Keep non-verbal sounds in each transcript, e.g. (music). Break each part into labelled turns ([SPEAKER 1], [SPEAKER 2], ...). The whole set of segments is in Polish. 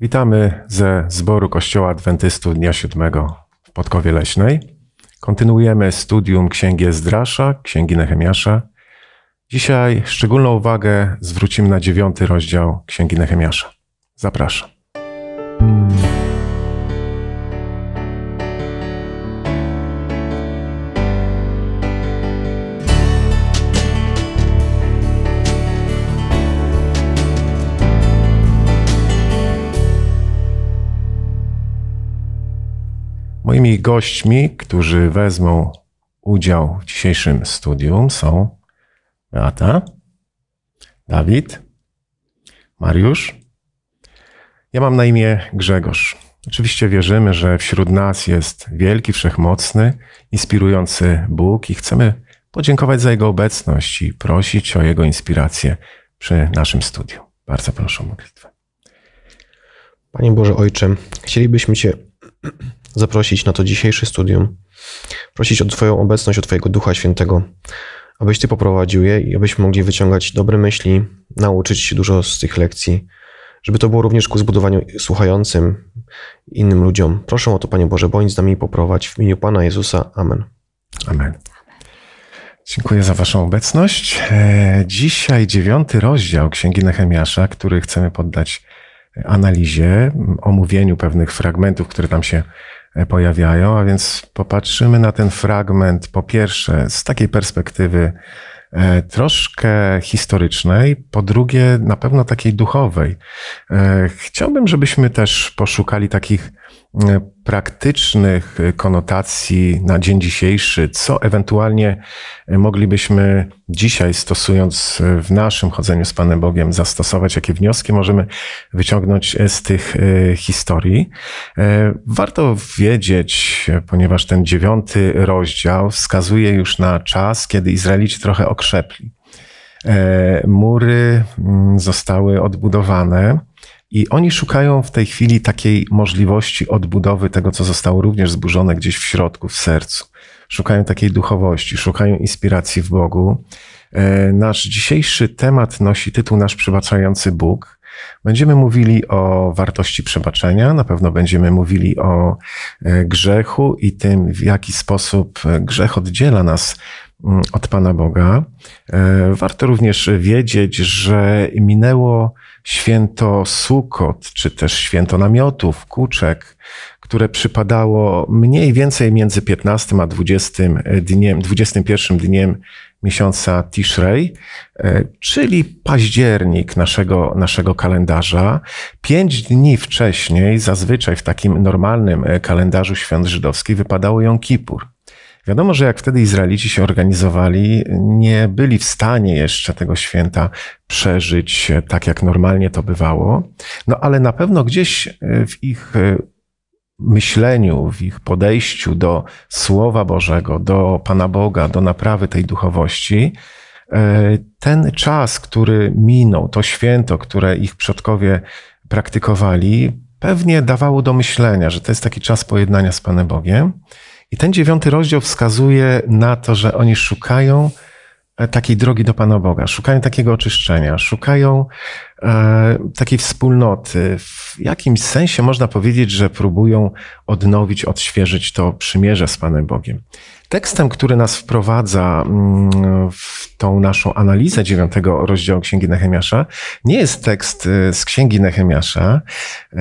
[SPEAKER 1] Witamy ze zboru Kościoła Adwentystów Dnia Siódmego w Podkowie Leśnej. Kontynuujemy studium Księgi Ezdrasza, Księgi Nehemiasza. Dzisiaj szczególną uwagę zwrócimy na dziewiąty rozdział Księgi Nehemiasza. Zapraszam. Moimi gośćmi, którzy wezmą udział w dzisiejszym studium są Beata, Dawid, Mariusz. Ja mam na imię Grzegorz. Oczywiście wierzymy, że wśród nas jest wielki, wszechmocny, inspirujący Bóg i chcemy podziękować za Jego obecność i prosić o Jego inspirację przy naszym studium. Bardzo proszę o modlitwę.
[SPEAKER 2] Panie Boże Ojcze, chcielibyśmy Cię zaprosić na to dzisiejsze studium, prosić o Twoją obecność, o Twojego Ducha Świętego, abyś Ty poprowadził je i abyśmy mogli wyciągać dobre myśli, nauczyć się dużo z tych lekcji, żeby to było również ku zbudowaniu słuchającym innym ludziom. Proszę o to, Panie Boże, bądź z nami i poprowadź w imieniu Pana Jezusa. Amen.
[SPEAKER 1] Amen. Dziękuję za Waszą obecność. E, Dzisiaj dziewiąty rozdział Księgi Nehemiasza, który chcemy poddać analizie, omówieniu pewnych fragmentów, które tam się pojawiają, a więc popatrzymy na ten fragment po pierwsze z takiej perspektywy e, troszkę historycznej, po drugie na pewno takiej duchowej. E, Chciałbym, żebyśmy też poszukali takich e, praktycznych konotacji na dzień dzisiejszy, co ewentualnie moglibyśmy dzisiaj, stosując w naszym chodzeniu z Panem Bogiem, zastosować, jakie wnioski możemy wyciągnąć z tych e, historii. E, Warto wiedzieć, ponieważ ten dziewiąty rozdział wskazuje już na czas, kiedy Izraelici trochę okrzepli. E, Mury mm, zostały odbudowane. I oni szukają w tej chwili takiej możliwości odbudowy tego, co zostało również zburzone gdzieś w środku, w sercu. Szukają takiej duchowości, szukają inspiracji w Bogu. E, Nasz dzisiejszy temat nosi tytuł Nasz przebaczający Bóg. Będziemy mówili o wartości przebaczenia, na pewno będziemy mówili o e, grzechu i tym, w jaki sposób grzech oddziela nas od Pana Boga. E, Warto również wiedzieć, że minęło święto Sukot, czy też święto namiotów, kuczek, które przypadało mniej więcej między 15 a 20 dniem, 21 dniem miesiąca Tishrei, e, czyli październik naszego, naszego kalendarza. Pięć dni wcześniej, zazwyczaj w takim normalnym e, kalendarzu świąt żydowskich, wypadało Jom Kippur. Wiadomo, że jak wtedy Izraelici się organizowali, nie byli w stanie jeszcze tego święta przeżyć tak, jak normalnie to bywało. No ale na pewno gdzieś w ich myśleniu, w ich podejściu do Słowa Bożego, do Pana Boga, do naprawy tej duchowości, ten czas, który minął, to święto, które ich przodkowie praktykowali, pewnie dawało do myślenia, że to jest taki czas pojednania z Panem Bogiem. I ten dziewiąty rozdział wskazuje na to, że oni szukają takiej drogi do Pana Boga, szukają takiego oczyszczenia, szukają e, takiej wspólnoty. W jakimś sensie można powiedzieć, że próbują odnowić, odświeżyć to przymierze z Panem Bogiem. Tekstem, który nas wprowadza w tą naszą analizę dziewiątego rozdziału Księgi Nehemiasza, nie jest tekst z Księgi Nehemiasza,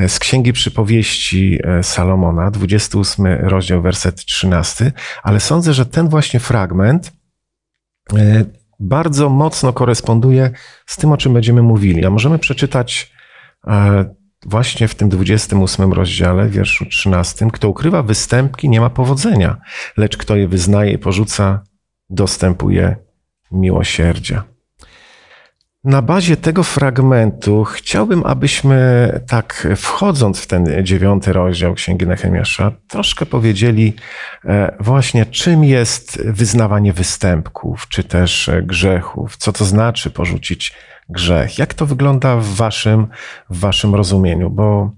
[SPEAKER 1] z Księgi Przypowieści Salomona, 28 rozdział, werset 13, ale sądzę, że ten właśnie fragment bardzo mocno koresponduje z tym, o czym będziemy mówili. A możemy przeczytać właśnie w tym 28 rozdziale, wierszu 13. Kto ukrywa występki, nie ma powodzenia, lecz kto je wyznaje i porzuca, dostępuje miłosierdzia. Na bazie tego fragmentu chciałbym, abyśmy tak wchodząc w ten dziewiąty rozdział Księgi Nehemiasza, troszkę powiedzieli właśnie, czym jest wyznawanie występków, czy też grzechów, co to znaczy porzucić grzech. Jak to wygląda w waszym, w waszym rozumieniu? Bo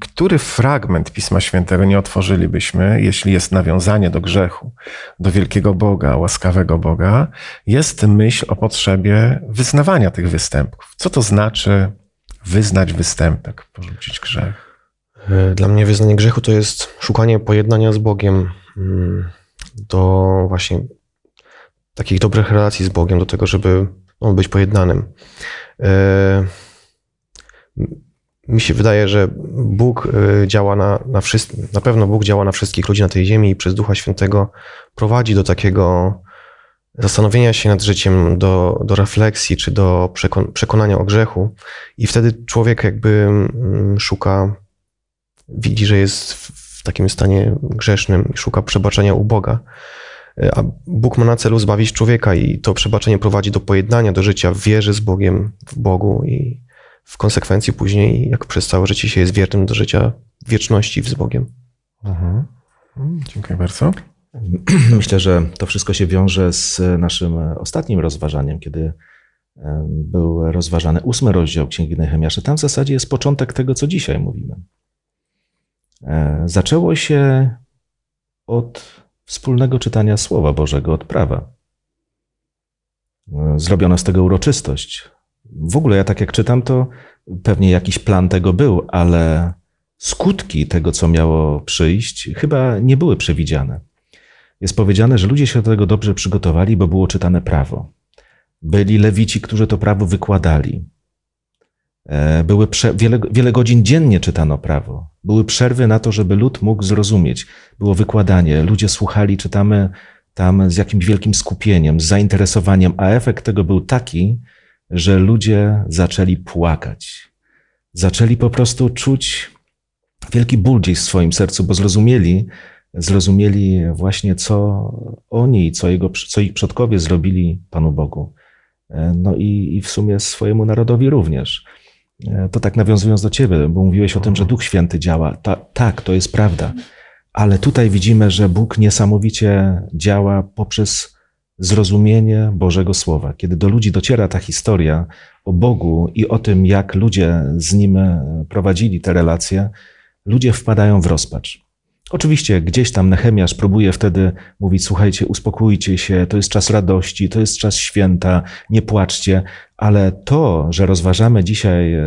[SPEAKER 1] który fragment Pisma Świętego nie otworzylibyśmy, jeśli jest nawiązanie do grzechu, do wielkiego Boga, łaskawego Boga, jest myśl o potrzebie wyznawania tych występków. Co to znaczy wyznać występek, porzucić grzech?
[SPEAKER 2] E, dla mnie wyznanie grzechu to jest szukanie pojednania z Bogiem, mm, do właśnie takich dobrych relacji z Bogiem, do tego, żeby on być pojednanym. E, mi się wydaje, że Bóg e, działa na, na wszystkich, na pewno Bóg działa na wszystkich ludzi na tej ziemi i przez Ducha Świętego prowadzi do takiego zastanowienia się nad życiem, do, do refleksji czy do przekon przekonania o grzechu. I wtedy człowiek jakby mm, szuka, widzi, że jest w takim stanie grzesznym i szuka przebaczenia u Boga. A Bóg ma na celu zbawić człowieka i to przebaczenie prowadzi do pojednania, do życia w wierze z Bogiem, w Bogu i w konsekwencji później, jak przez całe życie się jest wiernym do życia w wieczności z Bogiem.
[SPEAKER 1] Mhm. Dziękuję bardzo. (clears throat)
[SPEAKER 3] Myślę, że to wszystko się wiąże z naszym ostatnim rozważaniem, kiedy był rozważany ósmy rozdział Księgi Nehemiasza. Tam w zasadzie jest początek tego, co dzisiaj mówimy. E, zaczęło się od wspólnego czytania Słowa Bożego, od prawa. E, zrobiono z tego uroczystość. W ogóle ja tak jak czytam, to pewnie jakiś plan tego był, ale skutki tego, co miało przyjść, chyba nie były przewidziane jest powiedziane, że ludzie się do tego dobrze przygotowali, bo było czytane prawo. Byli lewici, którzy to prawo wykładali. E, były wiele, wiele godzin dziennie czytano prawo. Były przerwy na to, żeby lud mógł zrozumieć. Było wykładanie. Ludzie słuchali, czytamy tam z jakimś wielkim skupieniem, z zainteresowaniem, a efekt tego był taki, że ludzie zaczęli płakać. Zaczęli po prostu czuć wielki ból gdzieś w swoim sercu, bo zrozumieli, zrozumieli właśnie, co oni, co, jego, co ich przodkowie zrobili Panu Bogu. E, no i, i w sumie swojemu narodowi również. E, to tak nawiązując do Ciebie, bo mówiłeś o tym, że Duch Święty działa. Ta, tak, to jest prawda. Ale tutaj widzimy, że Bóg niesamowicie działa poprzez zrozumienie Bożego Słowa. Kiedy do ludzi dociera ta historia o Bogu i o tym, jak ludzie z Nim prowadzili te relacje, ludzie wpadają w rozpacz. Oczywiście gdzieś tam Nehemiasz próbuje wtedy mówić, słuchajcie, uspokójcie się, to jest czas radości, to jest czas święta, nie płaczcie, ale to, że rozważamy dzisiaj e,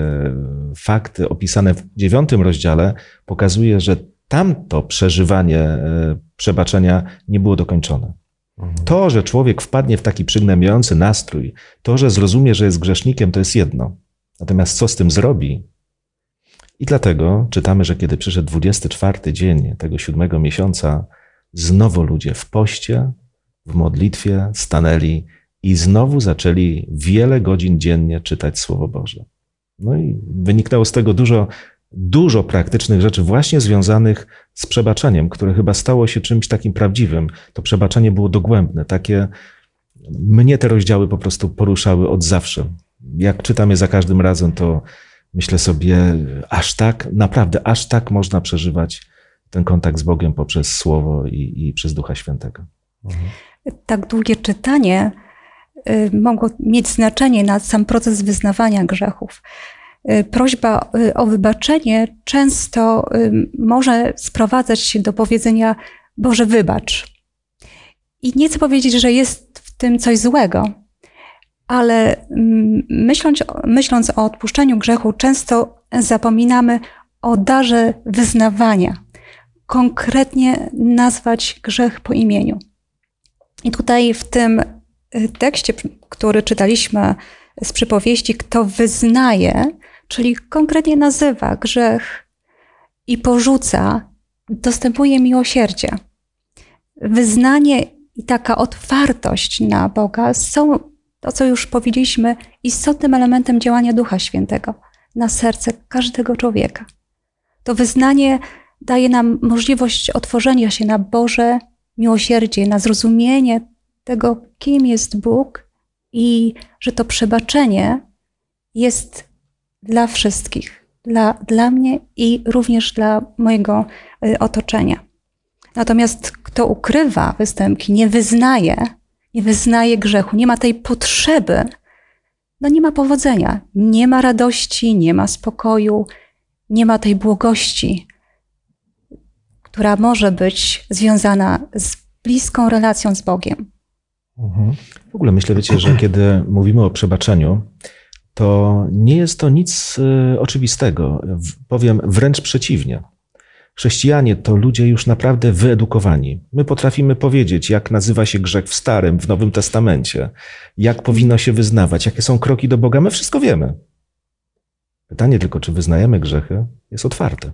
[SPEAKER 3] fakty opisane w dziewiątym rozdziale, pokazuje, że tamto przeżywanie e, przebaczenia nie było dokończone. Mhm. To, że człowiek wpadnie w taki przygnębiający nastrój, to, że zrozumie, że jest grzesznikiem, to jest jedno. Natomiast co z tym zrobi, i dlatego czytamy, że kiedy przyszedł 24 dzień tego siódmego miesiąca, znowu ludzie w poście, w modlitwie stanęli i znowu zaczęli wiele godzin dziennie czytać Słowo Boże. No i wyniknęło z tego dużo, dużo praktycznych rzeczy, właśnie związanych z przebaczeniem, które chyba stało się czymś takim prawdziwym. To przebaczenie było dogłębne, takie. Mnie te rozdziały po prostu poruszały od zawsze. Jak czytam je za każdym razem, to myślę sobie, aż tak, naprawdę, aż tak można przeżywać ten kontakt z Bogiem poprzez Słowo i, i przez Ducha Świętego.
[SPEAKER 4] Mhm. Tak długie czytanie mogło mieć znaczenie na sam proces wyznawania grzechów. Y, prośba y, o wybaczenie często może sprowadzać się do powiedzenia Boże, wybacz. I nie chcę powiedzieć, że jest w tym coś złego, ale mm, myśląc, myśląc o odpuszczeniu grzechu, często zapominamy o darze wyznawania. Konkretnie nazwać grzech po imieniu. I tutaj w tym y, tekście, który czytaliśmy z przypowieści, kto wyznaje, czyli konkretnie nazywa grzech i porzuca, dostępuje miłosierdzie. Wyznanie i taka otwartość na Boga są to, co już powiedzieliśmy, istotnym elementem działania Ducha Świętego na serce każdego człowieka. To wyznanie daje nam możliwość otworzenia się na Boże miłosierdzie, na zrozumienie tego, kim jest Bóg i że to przebaczenie jest dla wszystkich, dla, dla mnie i również dla mojego y, otoczenia. Natomiast kto ukrywa występki, nie wyznaje, nie wyznaje grzechu, nie ma tej potrzeby, no nie ma powodzenia, nie ma radości, nie ma spokoju, nie ma tej błogości, która może być związana z bliską relacją z Bogiem.
[SPEAKER 3] Mhm. W ogóle myślę, wiecie, że kiedy mówimy o przebaczeniu, to nie jest to nic y, oczywistego. Powiem wręcz przeciwnie. Chrześcijanie to ludzie już naprawdę wyedukowani. My potrafimy powiedzieć, jak nazywa się grzech w Starym, w Nowym Testamencie, jak powinno się wyznawać, jakie są kroki do Boga. My wszystko wiemy. Pytanie tylko, czy wyznajemy grzechy, jest otwarte.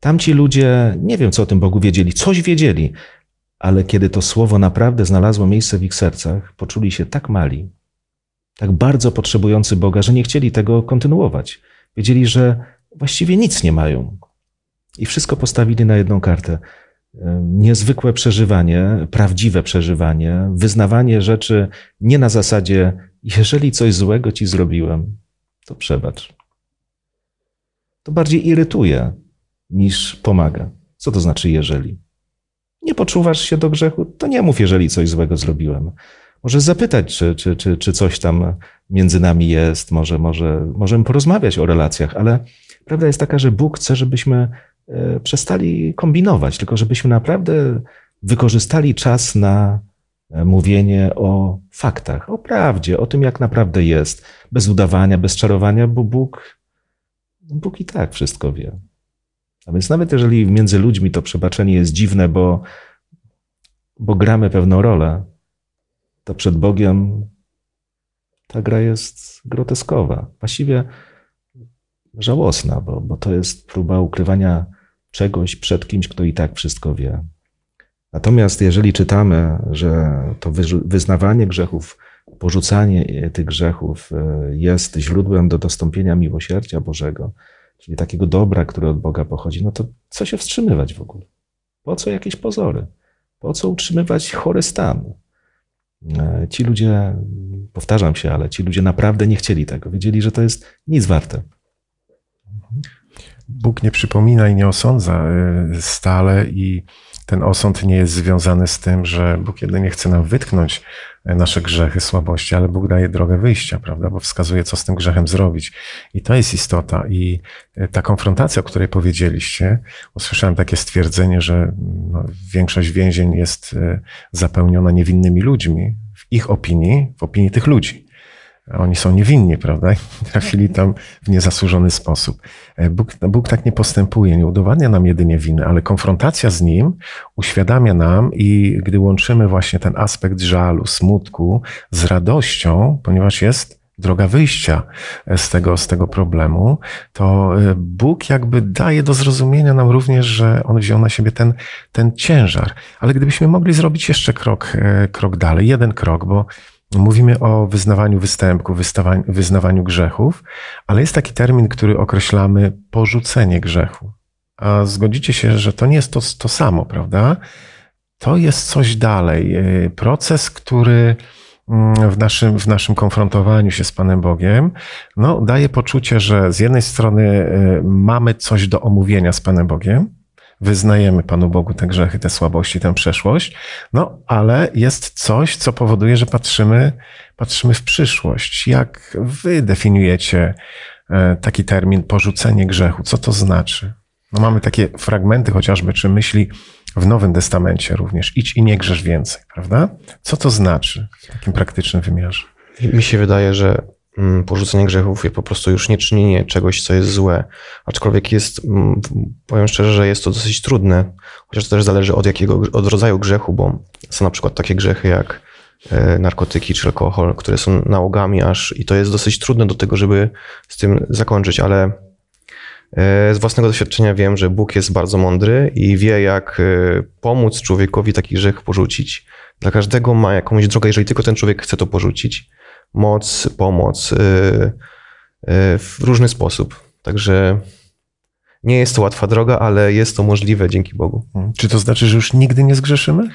[SPEAKER 3] Tamci ludzie, nie wiem, co o tym Bogu wiedzieli, coś wiedzieli, ale kiedy to słowo naprawdę znalazło miejsce w ich sercach, poczuli się tak mali, tak bardzo potrzebujący Boga, że nie chcieli tego kontynuować. Wiedzieli, że właściwie nic nie mają. I wszystko postawili na jedną kartę. Niezwykłe przeżywanie, prawdziwe przeżywanie, wyznawanie rzeczy nie na zasadzie, jeżeli coś złego ci zrobiłem, to przebacz. To bardziej irytuje niż pomaga. Co to znaczy jeżeli? Nie poczuwasz się do grzechu, to nie mów, jeżeli coś złego zrobiłem. Może zapytać, czy, czy, czy, czy coś tam między nami jest, może, może możemy porozmawiać o relacjach, ale prawda jest taka, że Bóg chce, żebyśmy e, przestali kombinować, tylko żebyśmy naprawdę wykorzystali czas na e, mówienie o faktach, o prawdzie, o tym, jak naprawdę jest, bez udawania, bez czarowania, bo Bóg, Bóg i tak wszystko wie. A więc nawet jeżeli między ludźmi to przebaczenie jest dziwne, bo, bo gramy pewną rolę, to przed Bogiem ta gra jest groteskowa. Właściwie żałosna, bo, bo to jest próba ukrywania czegoś przed kimś, kto i tak wszystko wie. Natomiast jeżeli czytamy, że to wyznawanie grzechów, porzucanie tych grzechów e, jest źródłem do dostąpienia miłosierdzia Bożego, czyli takiego dobra, które od Boga pochodzi, no to co się wstrzymywać w ogóle? Po co jakieś pozory? Po co utrzymywać chory stan? E, Ci ludzie, powtarzam się, ale ci ludzie naprawdę nie chcieli tego. Wiedzieli, że to jest nic warte.
[SPEAKER 1] Bóg nie przypomina i nie osądza y, stale i ten osąd nie jest związany z tym, że Bóg jedynie chce nam wytknąć y, nasze grzechy, słabości, ale Bóg daje drogę wyjścia, prawda? Bo wskazuje, co z tym grzechem zrobić. I to jest istota. I y, ta konfrontacja, o której powiedzieliście, usłyszałem takie stwierdzenie, że no, większość więzień jest y, zapełniona niewinnymi ludźmi, w ich opinii, w opinii tych ludzi. Oni są niewinni, prawda? (laughs) Trafili tam w niezasłużony sposób. E, Bóg, Bóg tak nie postępuje, nie udowadnia nam jedynie winy, ale konfrontacja z Nim uświadamia nam i gdy łączymy właśnie ten aspekt żalu, smutku z radością, ponieważ jest droga wyjścia e, z tego, z tego problemu, to e, Bóg jakby daje do zrozumienia nam również, że On wziął na siebie ten, ten ciężar. Ale gdybyśmy mogli zrobić jeszcze krok, krok dalej, jeden krok, bo Mówimy o wyznawaniu występku, wyznawaniu grzechów, ale jest taki termin, który określamy porzucenie grzechu. A zgodzicie się, że to nie jest to, to samo, prawda? To jest coś dalej. Yy, Proces, który mm, w naszym, w naszym konfrontowaniu się z Panem Bogiem, no, daje poczucie, że z jednej strony yy, mamy coś do omówienia z Panem Bogiem, wyznajemy Panu Bogu te grzechy, te słabości, tę przeszłość, no ale jest coś, co powoduje, że patrzymy, patrzymy w przyszłość. Jak wy definiujecie e, taki termin porzucenie grzechu? Co to znaczy? No mamy takie fragmenty chociażby, czy myśli w Nowym Testamencie również. Idź i nie grzesz więcej, prawda? Co to znaczy w takim praktycznym wymiarze?
[SPEAKER 2] Mi się wydaje, że porzucenie grzechów jest po prostu już nie czynienie czegoś, co jest złe. Aczkolwiek jest, mm, powiem szczerze, że jest to dosyć trudne, chociaż to też zależy od jakiego, od rodzaju grzechu, bo są na przykład takie grzechy jak e, narkotyki czy alkohol, które są nałogami aż i to jest dosyć trudne do tego, żeby z tym zakończyć, ale e, z własnego doświadczenia wiem, że Bóg jest bardzo mądry i wie, jak e, pomóc człowiekowi taki grzech porzucić. Dla każdego ma jakąś drogę, jeżeli tylko ten człowiek chce to porzucić moc, pomoc y, y, w różny sposób. Także nie jest to łatwa droga, ale jest to możliwe dzięki Bogu.
[SPEAKER 1] Czy to znaczy, że już nigdy nie zgrzeszymy?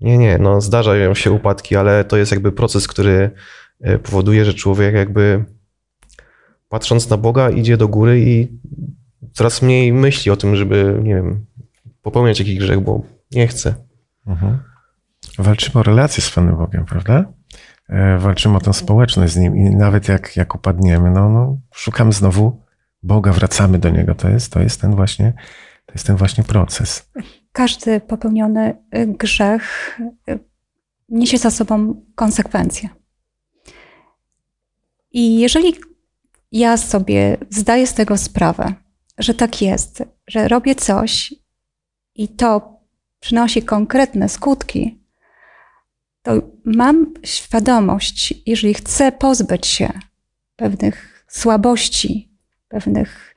[SPEAKER 2] Nie, nie, no zdarzają się upadki, ale to jest jakby proces, który y, powoduje, że człowiek jakby patrząc na Boga idzie do góry i coraz mniej myśli o tym, żeby, nie wiem, popełniać jakiś grzech, bo nie chce.
[SPEAKER 1] Mhm. Walczymy o relacje z Panem Bogiem, prawda? E, Walczymy o tę społeczność z Nim i nawet jak, jak upadniemy, no, no, szukamy znowu Boga, wracamy do Niego. To jest, to jest ten właśnie, to jest ten właśnie proces.
[SPEAKER 4] Każdy popełniony grzech y, niesie za sobą konsekwencje. I jeżeli ja sobie zdaję z tego sprawę, że tak jest, że robię coś i to przynosi konkretne skutki, to mam świadomość, jeżeli chcę pozbyć się pewnych słabości, pewnych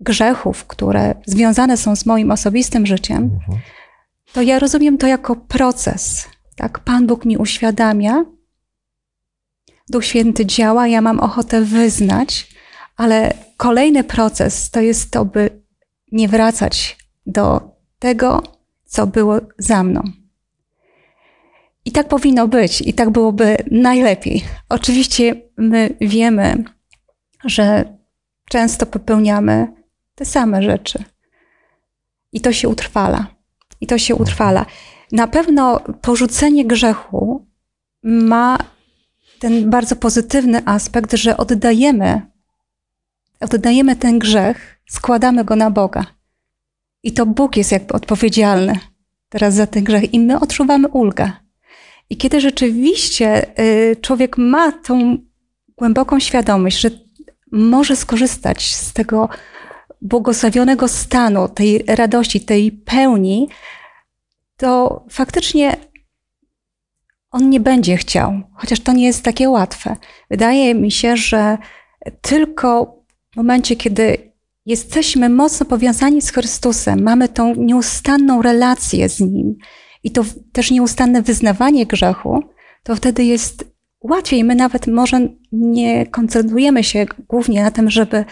[SPEAKER 4] grzechów, które związane są z moim osobistym życiem,
[SPEAKER 1] Mhm.
[SPEAKER 4] to ja rozumiem to jako proces. Tak, Pan Bóg mi uświadamia, Duch Święty działa, ja mam ochotę wyznać, ale kolejny proces to jest to, by nie wracać do tego, co było za mną. I tak powinno być, i tak byłoby najlepiej. Oczywiście my wiemy, że często popełniamy te same rzeczy. I to się utrwala. I to się utrwala. Na pewno porzucenie grzechu ma ten bardzo pozytywny aspekt, że oddajemy, oddajemy ten grzech, składamy go na Boga. I to Bóg jest jakby odpowiedzialny teraz za ten grzech i my odczuwamy ulgę. I kiedy rzeczywiście y, człowiek ma tą głęboką świadomość, że może skorzystać z tego błogosławionego stanu, tej radości, tej pełni, to faktycznie on nie będzie chciał, chociaż to nie jest takie łatwe. Wydaje mi się, że tylko w momencie, kiedy jesteśmy mocno powiązani z Chrystusem, mamy tą nieustanną relację z Nim i to też nieustanne wyznawanie grzechu, to wtedy jest łatwiej. My nawet może nie koncentrujemy się głównie na tym, żeby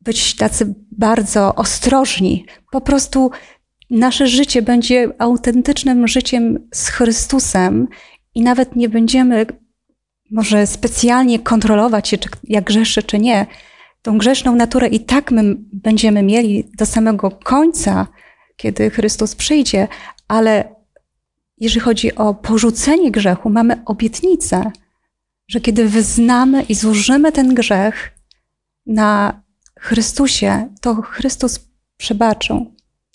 [SPEAKER 4] być tacy bardzo ostrożni. Po prostu nasze życie będzie autentycznym życiem z Chrystusem i nawet nie będziemy może specjalnie kontrolować się, czy jak grzeszy, czy nie. Tą grzeszną naturę i tak my będziemy mieli do samego końca, kiedy Chrystus przyjdzie, ale jeżeli chodzi o porzucenie grzechu, mamy obietnicę, że kiedy wyznamy i złożymy ten grzech na Chrystusie, to Chrystus przebaczył.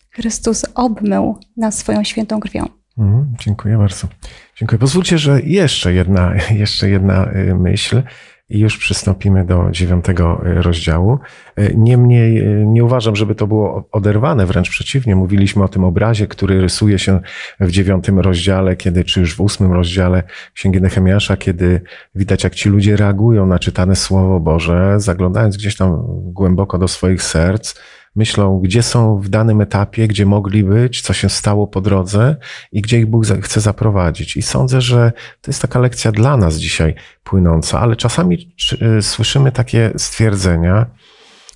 [SPEAKER 4] Chrystus obmył nas swoją świętą krwią.
[SPEAKER 1] Mhm, dziękuję bardzo. Dziękuję. Pozwólcie, że jeszcze jedna, (laughs) jeszcze jedna y, myśl i już przystąpimy do dziewiątego y, rozdziału. Y, Niemniej y, nie uważam, żeby to było oderwane, wręcz przeciwnie. Mówiliśmy o tym obrazie, który rysuje się w dziewiątym rozdziale, kiedy, czy już w ósmym rozdziale Księgi Nehemiasza, kiedy widać, jak ci ludzie reagują na czytane Słowo Boże, zaglądając gdzieś tam głęboko do swoich serc, myślą, gdzie są w danym etapie, gdzie mogli być, co się stało po drodze i gdzie ich Bóg chce zaprowadzić. I sądzę, że to jest taka lekcja dla nas dzisiaj płynąca, ale czasami y, słyszymy takie stwierdzenia,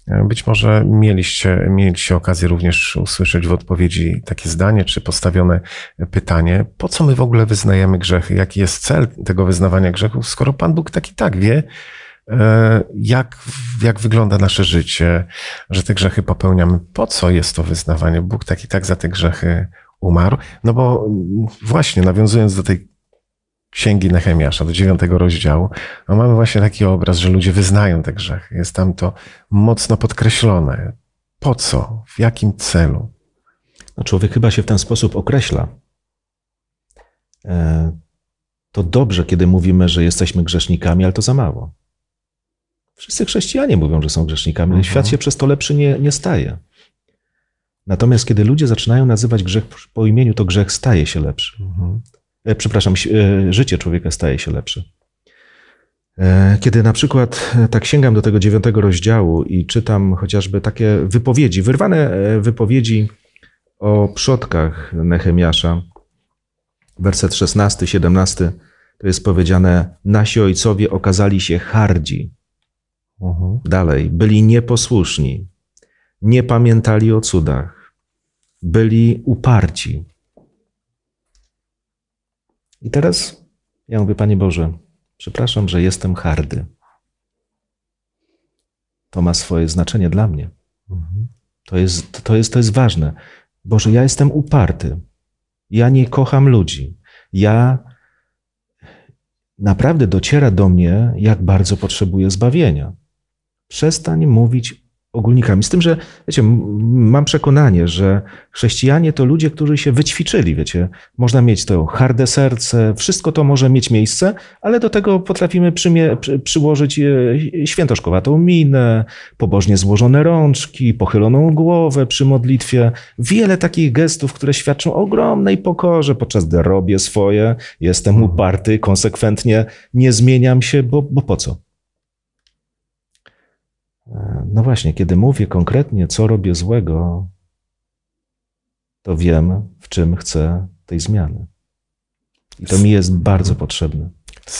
[SPEAKER 1] y, być może mieliście, mieliście okazję również usłyszeć w odpowiedzi takie zdanie, czy postawione pytanie, po co my w ogóle wyznajemy grzechy? Jaki jest cel tego wyznawania grzechów, skoro Pan Bóg tak i tak wie, e, jak, jak wygląda nasze życie, że te grzechy popełniamy. Po co jest to wyznawanie? Bóg tak i tak za te grzechy umarł. No bo właśnie nawiązując do tej księgi Nehemiasza, do dziewiątego rozdziału, no mamy właśnie taki obraz, że ludzie wyznają te grzechy. Jest tam to mocno podkreślone. Po co? W jakim celu?
[SPEAKER 3] No, człowiek chyba się w ten sposób określa. E, To dobrze, kiedy mówimy, że jesteśmy grzesznikami, ale to za mało. Wszyscy chrześcijanie mówią, że są grzesznikami, ale
[SPEAKER 1] Mhm.
[SPEAKER 3] świat się przez to lepszy nie, nie staje. Natomiast kiedy ludzie zaczynają nazywać grzech po imieniu, to grzech staje się lepszy.
[SPEAKER 1] Mhm.
[SPEAKER 3] E, Przepraszam, e, życie człowieka staje się lepsze. E, Kiedy na przykład tak sięgam do tego dziewiątego rozdziału i czytam chociażby takie wypowiedzi, wyrwane wypowiedzi o przodkach Nehemiasza, werset 16, 17, to jest powiedziane: Nasi ojcowie okazali się hardzi.
[SPEAKER 1] Mhm.
[SPEAKER 3] Dalej, byli nieposłuszni, nie pamiętali o cudach, byli uparci. I teraz ja mówię, Panie Boże, przepraszam, że jestem hardy. To ma swoje znaczenie dla mnie.
[SPEAKER 1] Mhm.
[SPEAKER 3] To jest, to jest, to jest ważne. Boże, ja jestem uparty. Ja nie kocham ludzi. Ja naprawdę dociera do mnie, jak bardzo potrzebuję zbawienia. Przestań mówić ogólnikami. Z tym, że wiecie, mam przekonanie, że chrześcijanie to ludzie, którzy się wyćwiczyli, wiecie. Można mieć to harde serce, wszystko to może mieć miejsce, ale do tego potrafimy przymie, przy, przyłożyć e, świętoszkowatą minę, pobożnie złożone rączki, pochyloną głowę przy modlitwie. Wiele takich gestów, które świadczą o ogromnej pokorze, podczas gdy robię swoje, jestem
[SPEAKER 1] Mhm.
[SPEAKER 3] uparty, konsekwentnie nie zmieniam się, bo, bo po co? No właśnie, kiedy mówię konkretnie, co robię złego, to wiem, w czym chcę tej zmiany. I to mi jest bardzo potrzebne.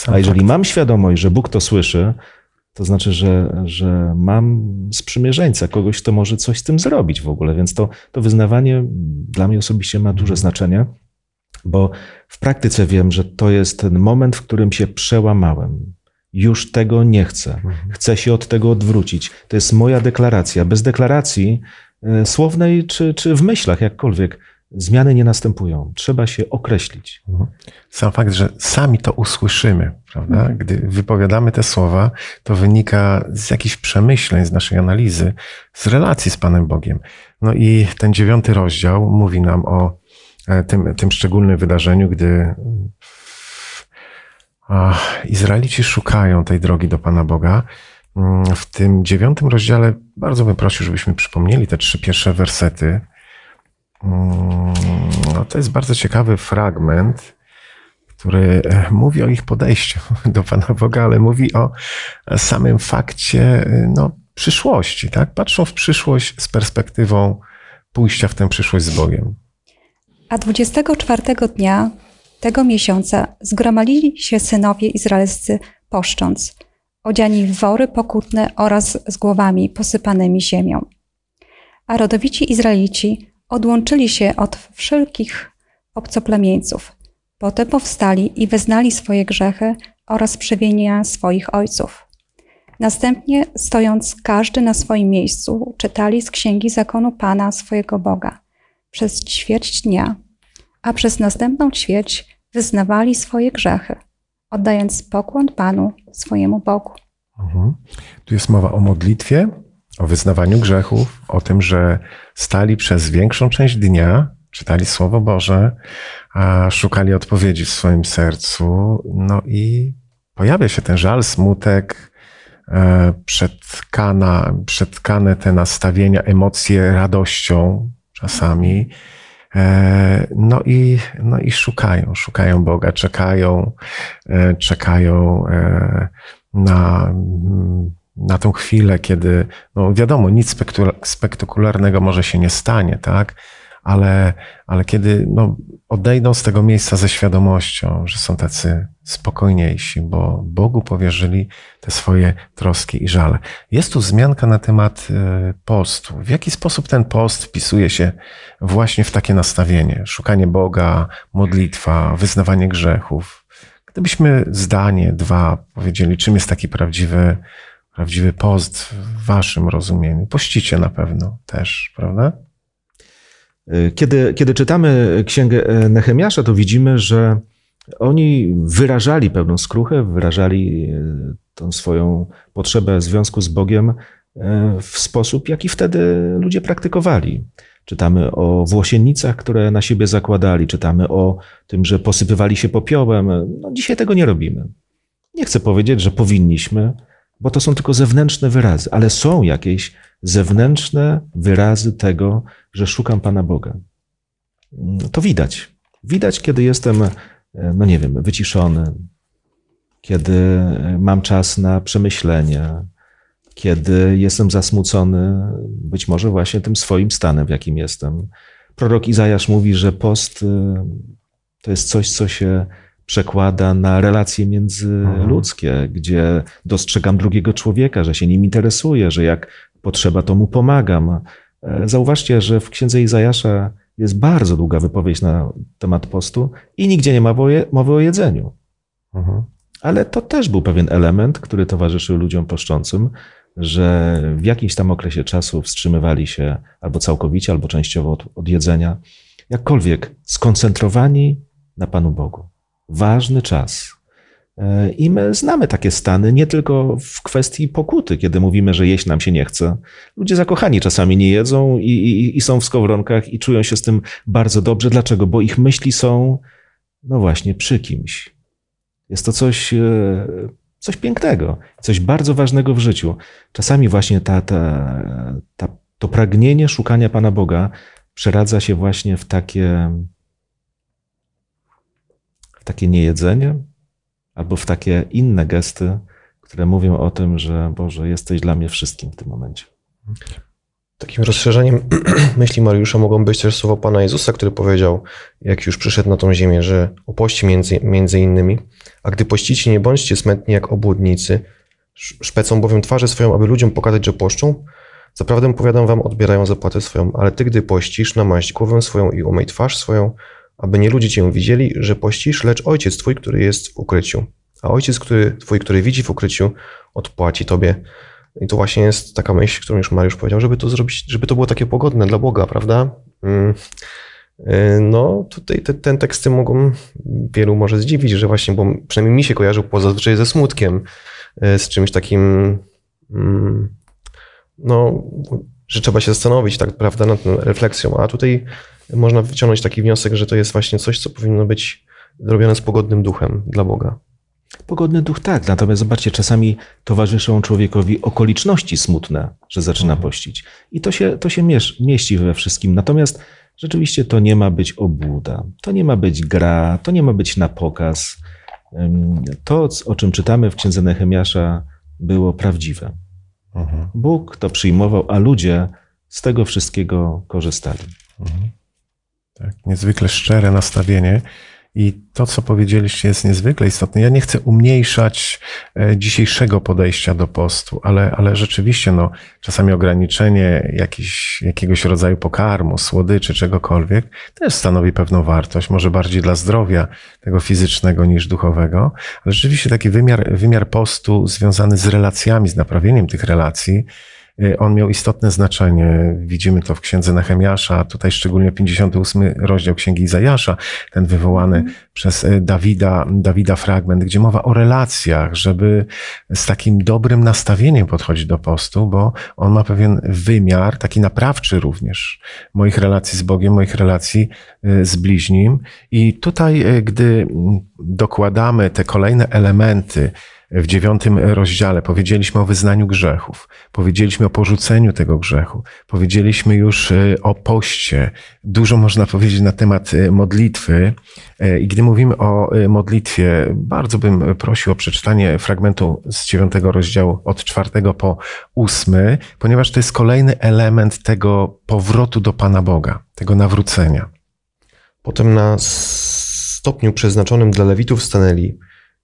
[SPEAKER 3] A jeżeli mam świadomość, że Bóg to słyszy, to znaczy, że, że mam sprzymierzeńca, kogoś, kto może coś z tym zrobić w ogóle. Więc to, to wyznawanie dla mnie osobiście ma duże znaczenie, bo w praktyce wiem, że to jest ten moment, w którym się przełamałem. Już tego nie chcę. Chcę się od tego odwrócić. To jest moja deklaracja. Bez deklaracji e, słownej czy, czy w myślach, jakkolwiek, zmiany nie następują. Trzeba się określić.
[SPEAKER 1] Sam fakt, że sami to usłyszymy, prawda? Gdy wypowiadamy te słowa, to wynika z jakichś przemyśleń, z naszej analizy, z relacji z Panem Bogiem. No i ten dziewiąty rozdział mówi nam o e, tym, tym szczególnym wydarzeniu, gdy Izraelici szukają tej drogi do Pana Boga. Mm, W tym dziewiątym rozdziale bardzo bym prosił, żebyśmy przypomnieli te trzy pierwsze wersety. Mm, No, to jest bardzo ciekawy fragment, który e, mówi o ich podejściu (laughs) do Pana Boga, ale mówi o samym fakcie e, no, przyszłości. Tak? Patrzą w przyszłość z perspektywą pójścia w tę przyszłość z Bogiem.
[SPEAKER 4] A 24 dnia tego miesiąca zgromadzili się synowie izraelscy poszcząc, odziani w wory pokutne oraz z głowami posypanymi ziemią. A rodowici Izraelici odłączyli się od wszelkich obcoplemieńców. Potem powstali i wyznali swoje grzechy oraz przewinienia swoich ojców. Następnie, stojąc każdy na swoim miejscu, czytali z księgi zakonu Pana swojego Boga przez ćwierć dnia, a przez następną ćwierć wyznawali swoje grzechy, oddając pokłon Panu, swojemu Bogu.
[SPEAKER 1] Mhm. Tu jest mowa o modlitwie, o wyznawaniu grzechów, o tym, że stali przez większą część dnia, czytali Słowo Boże, a szukali odpowiedzi w swoim sercu. No i pojawia się ten żal, smutek, e, przetkana, przetkane te nastawienia, emocje radością czasami. E, No i, no i szukają, szukają Boga, czekają, e, czekają e, na, na tą chwilę, kiedy, no wiadomo, nic spektakularnego może się nie stanie, tak? Ale, ale kiedy no, odejdą z tego miejsca ze świadomością, że są tacy spokojniejsi, bo Bogu powierzyli te swoje troski i żale. Jest tu wzmianka na temat e, postu. W jaki sposób ten post wpisuje się właśnie w takie nastawienie? Szukanie Boga, modlitwa, wyznawanie grzechów. Gdybyśmy zdanie, dwa powiedzieli, czym jest taki prawdziwy, prawdziwy post w waszym rozumieniu? Pościcie na pewno też, prawda?
[SPEAKER 3] Kiedy, kiedy czytamy księgę Nehemiasza, to widzimy, że oni wyrażali pewną skruchę, wyrażali e, tą swoją potrzebę związku z Bogiem e, w sposób, jaki wtedy ludzie praktykowali. Czytamy o włosiennicach, które na siebie zakładali, czytamy o tym, że posypywali się popiołem. No, dzisiaj tego nie robimy. Nie chcę powiedzieć, że powinniśmy, bo to są tylko zewnętrzne wyrazy, ale są jakieś zewnętrzne wyrazy tego, że szukam Pana Boga. To widać. Widać, kiedy jestem, no nie wiem, wyciszony, kiedy mam czas na przemyślenie, kiedy jestem zasmucony, być może właśnie tym swoim stanem, w jakim jestem. Prorok Izajasz mówi, że post y, to jest coś, co się przekłada na relacje międzyludzkie, gdzie dostrzegam drugiego człowieka, że się nim interesuję, że jak potrzeba, to mu pomagam. E, Zauważcie, że w księdze Izajasza jest bardzo długa wypowiedź na temat postu i nigdzie nie ma mowy o jedzeniu.
[SPEAKER 1] Mhm.
[SPEAKER 3] Ale to też był pewien element, który towarzyszył ludziom poszczącym, że w jakimś tam okresie czasu wstrzymywali się albo całkowicie, albo częściowo od, od jedzenia. Jakkolwiek skoncentrowani na Panu Bogu. Ważny czas. E, I my znamy takie stany nie tylko w kwestii pokuty, kiedy mówimy, że jeść nam się nie chce. Ludzie zakochani czasami nie jedzą i, i, i są w skowronkach i czują się z tym bardzo dobrze. Dlaczego? Bo ich myśli są, no właśnie, przy kimś. Jest to coś, e, coś pięknego, coś bardzo ważnego w życiu. Czasami właśnie ta, ta, ta, to pragnienie szukania Pana Boga przeradza się właśnie w takie, w takie niejedzenie, albo w takie inne gesty, które mówią o tym, że Boże, jesteś dla mnie wszystkim w tym momencie.
[SPEAKER 2] Takim rozszerzeniem (clears throat) myśli Mariusza mogą być też słowa Pana Jezusa, który powiedział, jak już przyszedł na tą ziemię, że o poście między, między innymi, a gdy pościcie, nie bądźcie smętni jak obłudnicy, szpecą bowiem twarzę swoją, aby ludziom pokazać, że poszczą. Zaprawdę powiadam wam, odbierają zapłatę swoją, ale ty, gdy pościsz, namaść głowę swoją i umyj twarz swoją, aby nie ludzie cię widzieli, że pościsz, lecz ojciec twój, który jest w ukryciu. A ojciec który, twój, który widzi w ukryciu, odpłaci tobie. I to właśnie jest taka myśl, którą już Mariusz powiedział, żeby to zrobić, żeby to było takie pogodne dla Boga, prawda? Mm. Y, no, tutaj te, ten teksty mogą wielu może zdziwić, że właśnie, bo przynajmniej mi się kojarzył zazwyczaj ze smutkiem, y, z czymś takim, mm, no, że trzeba się zastanowić, tak, prawda, nad tą refleksją, a tutaj można wyciągnąć taki wniosek, że to jest właśnie coś, co powinno być robione z pogodnym duchem dla Boga.
[SPEAKER 3] Pogodny duch tak, natomiast zobaczcie, czasami towarzyszą człowiekowi okoliczności smutne, że zaczyna mhm. pościć. I to się, to się mieści we wszystkim. Natomiast rzeczywiście to nie ma być obłuda, to nie ma być gra, to nie ma być na pokaz. To, o czym czytamy w księdze Nehemiasza, było prawdziwe. Mhm. Bóg to przyjmował, a ludzie z tego wszystkiego korzystali. Mhm.
[SPEAKER 1] Tak, niezwykle szczere nastawienie. I to, co powiedzieliście, jest niezwykle istotne. Ja nie chcę umniejszać e, dzisiejszego podejścia do postu, ale, ale rzeczywiście, no, czasami ograniczenie jakiś, jakiegoś rodzaju pokarmu, słodyczy, czegokolwiek, też stanowi pewną wartość, może bardziej dla zdrowia tego fizycznego niż duchowego. Ale rzeczywiście taki wymiar, wymiar postu związany z relacjami, z naprawieniem tych relacji, on miał istotne znaczenie. Widzimy to w księdze Nehemiasza, tutaj szczególnie 58 rozdział księgi Izajasza, ten wywołany mm. przez y, Dawida, Dawida fragment, gdzie mowa o relacjach, żeby z takim dobrym nastawieniem podchodzić do postu, bo on ma pewien wymiar, taki naprawczy również moich relacji z Bogiem, moich relacji y, z bliźnim. I tutaj, gdy dokładamy te kolejne elementy, w dziewiątym rozdziale powiedzieliśmy o wyznaniu grzechów, powiedzieliśmy o porzuceniu tego grzechu, powiedzieliśmy już e, o poście. Dużo można powiedzieć na temat e, modlitwy. E, I gdy mówimy o modlitwie, bardzo bym prosił o przeczytanie fragmentu z dziewiątego rozdziału od czwartego po ósmy, ponieważ to jest kolejny element tego powrotu do Pana Boga, tego nawrócenia.
[SPEAKER 2] Potem na stopniu przeznaczonym dla Lewitów stanęli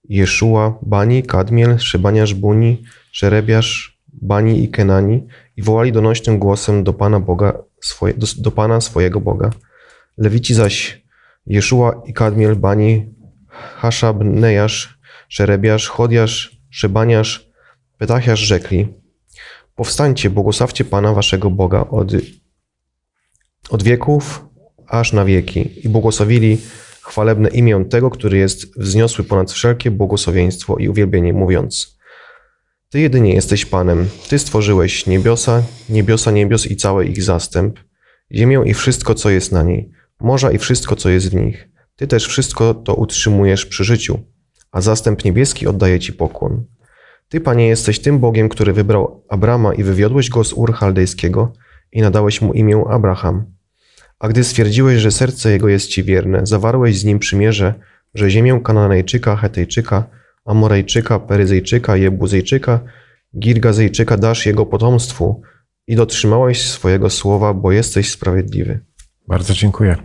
[SPEAKER 2] Jeszua, Bani, Kadmiel, Szybaniasz, Buni, Szerebiasz, Bani i Kenani i wołali donośnym głosem do Pana Boga, swoje, do, do Pana swojego Boga. Lewici zaś Jeszua i Kadmiel, Bani, Haszab, Nejasz, Szerebiasz, Chodiasz, Szybaniasz, Petachiasz rzekli Powstańcie, błogosławcie Pana waszego Boga od, od wieków aż na wieki i błogosławili chwalebne imię tego, który jest wzniosły ponad wszelkie błogosławieństwo i uwielbienie, mówiąc Ty jedynie jesteś Panem, Ty stworzyłeś niebiosa, niebiosa niebios i cały ich zastęp, ziemię i wszystko, co jest na niej, morza i wszystko, co jest w nich. Ty też wszystko to utrzymujesz przy życiu, a zastęp niebieski oddaje Ci pokłon. Ty, Panie, jesteś tym Bogiem, który wybrał Abrama i wywiodłeś go z Ur Chaldejskiego i nadałeś mu imię Abraham a gdy stwierdziłeś, że serce jego jest ci wierne, zawarłeś z nim przymierze, że ziemię Kananejczyka, Hetejczyka, Amorejczyka, Peryzejczyka, Jebuzejczyka, Girgazejczyka dasz jego potomstwu i dotrzymałeś swojego słowa, bo jesteś sprawiedliwy.
[SPEAKER 1] Bardzo dziękuję.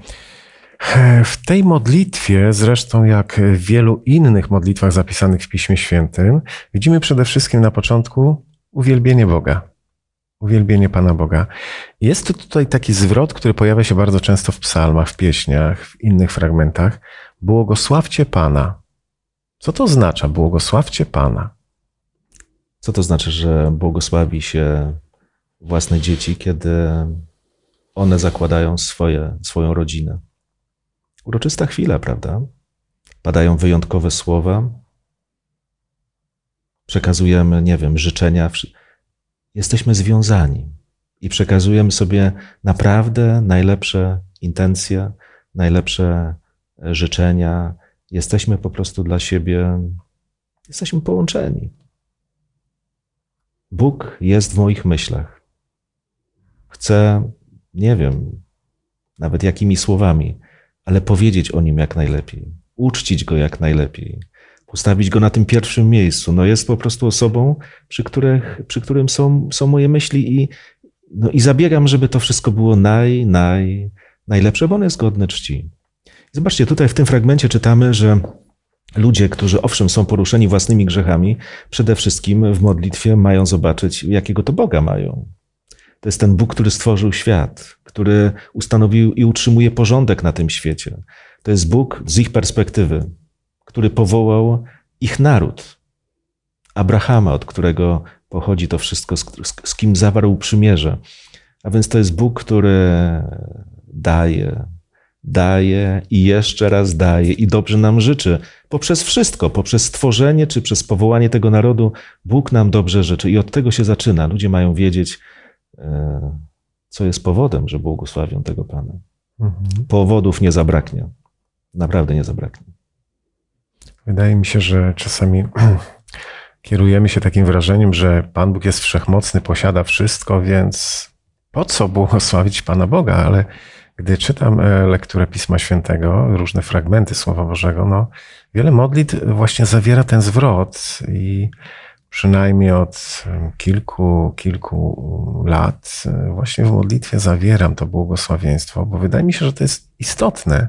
[SPEAKER 1] W tej modlitwie, zresztą jak w wielu innych modlitwach zapisanych w Piśmie Świętym, widzimy przede wszystkim na początku uwielbienie Boga. Uwielbienie Pana Boga. Jest to tutaj taki zwrot, który pojawia się bardzo często w psalmach, w pieśniach, w innych fragmentach. Błogosławcie Pana. Co to oznacza? Błogosławcie Pana.
[SPEAKER 3] Co to znaczy, że błogosławi się własne dzieci, kiedy one zakładają swoje, swoją rodzinę? Uroczysta chwila, prawda? Padają wyjątkowe słowa, przekazujemy, nie wiem, życzenia. Jesteśmy związani i przekazujemy sobie naprawdę najlepsze intencje, najlepsze życzenia. Jesteśmy po prostu dla siebie, jesteśmy połączeni. Bóg jest w moich myślach. Chcę, nie wiem, nawet jakimi słowami, ale powiedzieć o nim jak najlepiej, uczcić go jak najlepiej, postawić go na tym pierwszym miejscu. No jest po prostu osobą, przy, których, przy którym są, są moje myśli i, no i zabiegam, żeby to wszystko było naj, naj, najlepsze, bo on jest godny czci. Zobaczcie, tutaj w tym fragmencie czytamy, że ludzie, którzy owszem są poruszeni własnymi grzechami, przede wszystkim w modlitwie mają zobaczyć, jakiego to Boga mają. To jest ten Bóg, który stworzył świat, który ustanowił i utrzymuje porządek na tym świecie. To jest Bóg z ich perspektywy, który powołał ich naród. Abrahama, od którego pochodzi to wszystko, z, z kim zawarł przymierze. A więc to jest Bóg, który daje, daje i jeszcze raz daje i dobrze nam życzy. Poprzez wszystko, poprzez stworzenie czy przez powołanie tego narodu, Bóg nam dobrze życzy. I od tego się zaczyna. Ludzie mają wiedzieć, e, co jest powodem, że błogosławią tego Pana. Mhm. Powodów nie zabraknie. Naprawdę nie zabraknie.
[SPEAKER 1] Wydaje mi się, że czasami (clears throat) kierujemy się takim wrażeniem, że Pan Bóg jest wszechmocny, posiada wszystko, więc po co błogosławić Pana Boga? Ale gdy czytam e, lekturę Pisma Świętego, różne fragmenty Słowa Bożego, no, wiele modlitw właśnie zawiera ten zwrot i przynajmniej od kilku, kilku lat e, właśnie w modlitwie zawieram to błogosławieństwo, bo wydaje mi się, że to jest istotne.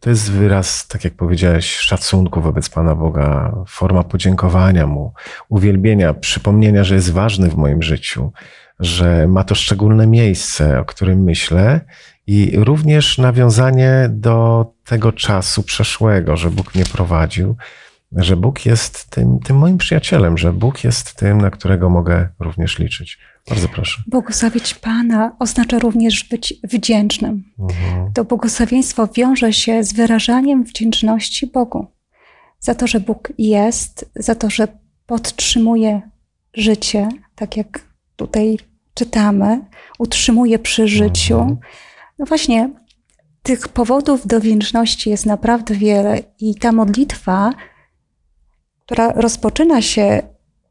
[SPEAKER 1] To jest wyraz, tak jak powiedziałeś, szacunku wobec Pana Boga, forma podziękowania Mu, uwielbienia, przypomnienia, że jest ważny w moim życiu, że ma to szczególne miejsce, o którym myślę i również nawiązanie do tego czasu przeszłego, że Bóg mnie prowadził, że Bóg jest tym, tym moim przyjacielem, że Bóg jest tym, na którego mogę również liczyć. Bardzo proszę.
[SPEAKER 4] Błogosławić Pana oznacza również być wdzięcznym. Mhm. To błogosławieństwo wiąże się z wyrażaniem wdzięczności Bogu za to, że Bóg jest, za to, że podtrzymuje życie, tak jak tutaj czytamy, utrzymuje przy życiu. Mhm. No właśnie, tych powodów do wdzięczności jest naprawdę wiele i ta modlitwa, która rozpoczyna się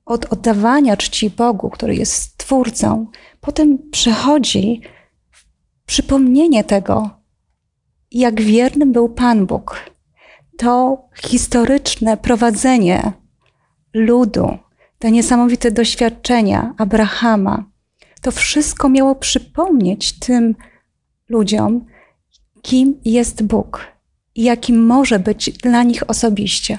[SPEAKER 4] od oddawania czci Bogu, który jest Stwórcą, potem przychodzi przypomnienie tego, jak wiernym był Pan Bóg. To historyczne prowadzenie ludu, te niesamowite doświadczenia Abrahama, to wszystko miało przypomnieć tym ludziom, kim jest Bóg i jakim może być dla nich osobiście.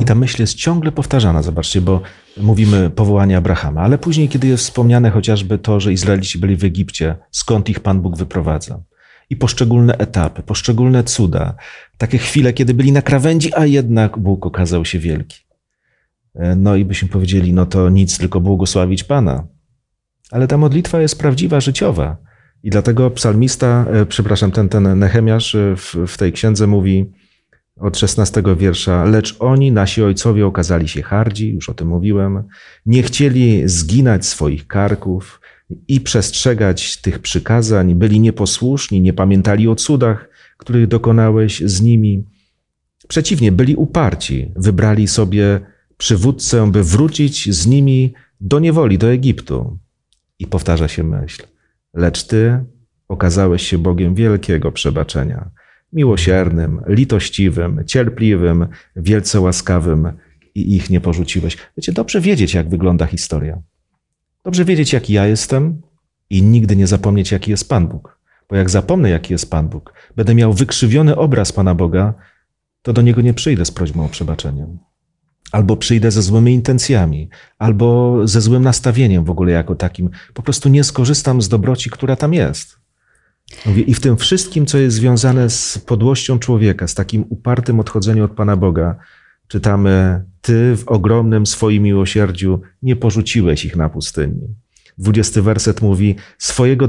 [SPEAKER 3] I ta myśl jest ciągle powtarzana, zobaczcie, bo mówimy powołanie Abrahama, ale później, kiedy jest wspomniane chociażby to, że Izraelici byli w Egipcie, skąd ich Pan Bóg wyprowadza. I poszczególne etapy, poszczególne cuda, takie chwile, kiedy byli na krawędzi, a jednak Bóg okazał się wielki. E, no i byśmy powiedzieli, no to nic, tylko błogosławić Pana. Ale ta modlitwa jest prawdziwa, życiowa. I dlatego psalmista, e, przepraszam, ten, ten Nehemiasz e, w, w tej księdze mówi, od 16 wiersza. Lecz oni, nasi ojcowie, okazali się hardzi, już o tym mówiłem, nie chcieli zginać swoich karków i przestrzegać tych przykazań, byli nieposłuszni, nie pamiętali o cudach, których dokonałeś z nimi. Przeciwnie, byli uparci, wybrali sobie przywódcę, by wrócić z nimi do niewoli, do Egiptu. I powtarza się myśl. Lecz ty okazałeś się Bogiem wielkiego przebaczenia miłosiernym, litościwym, cierpliwym, wielce łaskawym i ich nie porzuciłeś. Wiecie, dobrze wiedzieć, jak wygląda historia. Dobrze wiedzieć, jaki ja jestem i nigdy nie zapomnieć, jaki jest Pan Bóg. Bo jak zapomnę, jaki jest Pan Bóg, będę miał wykrzywiony obraz Pana Boga, to do Niego nie przyjdę z prośbą o przebaczenie. Albo przyjdę ze złymi intencjami, albo ze złym nastawieniem w ogóle jako takim. Po prostu nie skorzystam z dobroci, która tam jest. I w tym wszystkim, co jest związane z podłością człowieka, z takim upartym odchodzeniem od Pana Boga, czytamy: Ty w ogromnym swoim miłosierdziu nie porzuciłeś ich na pustyni. Dwudziesty werset mówi: Swojego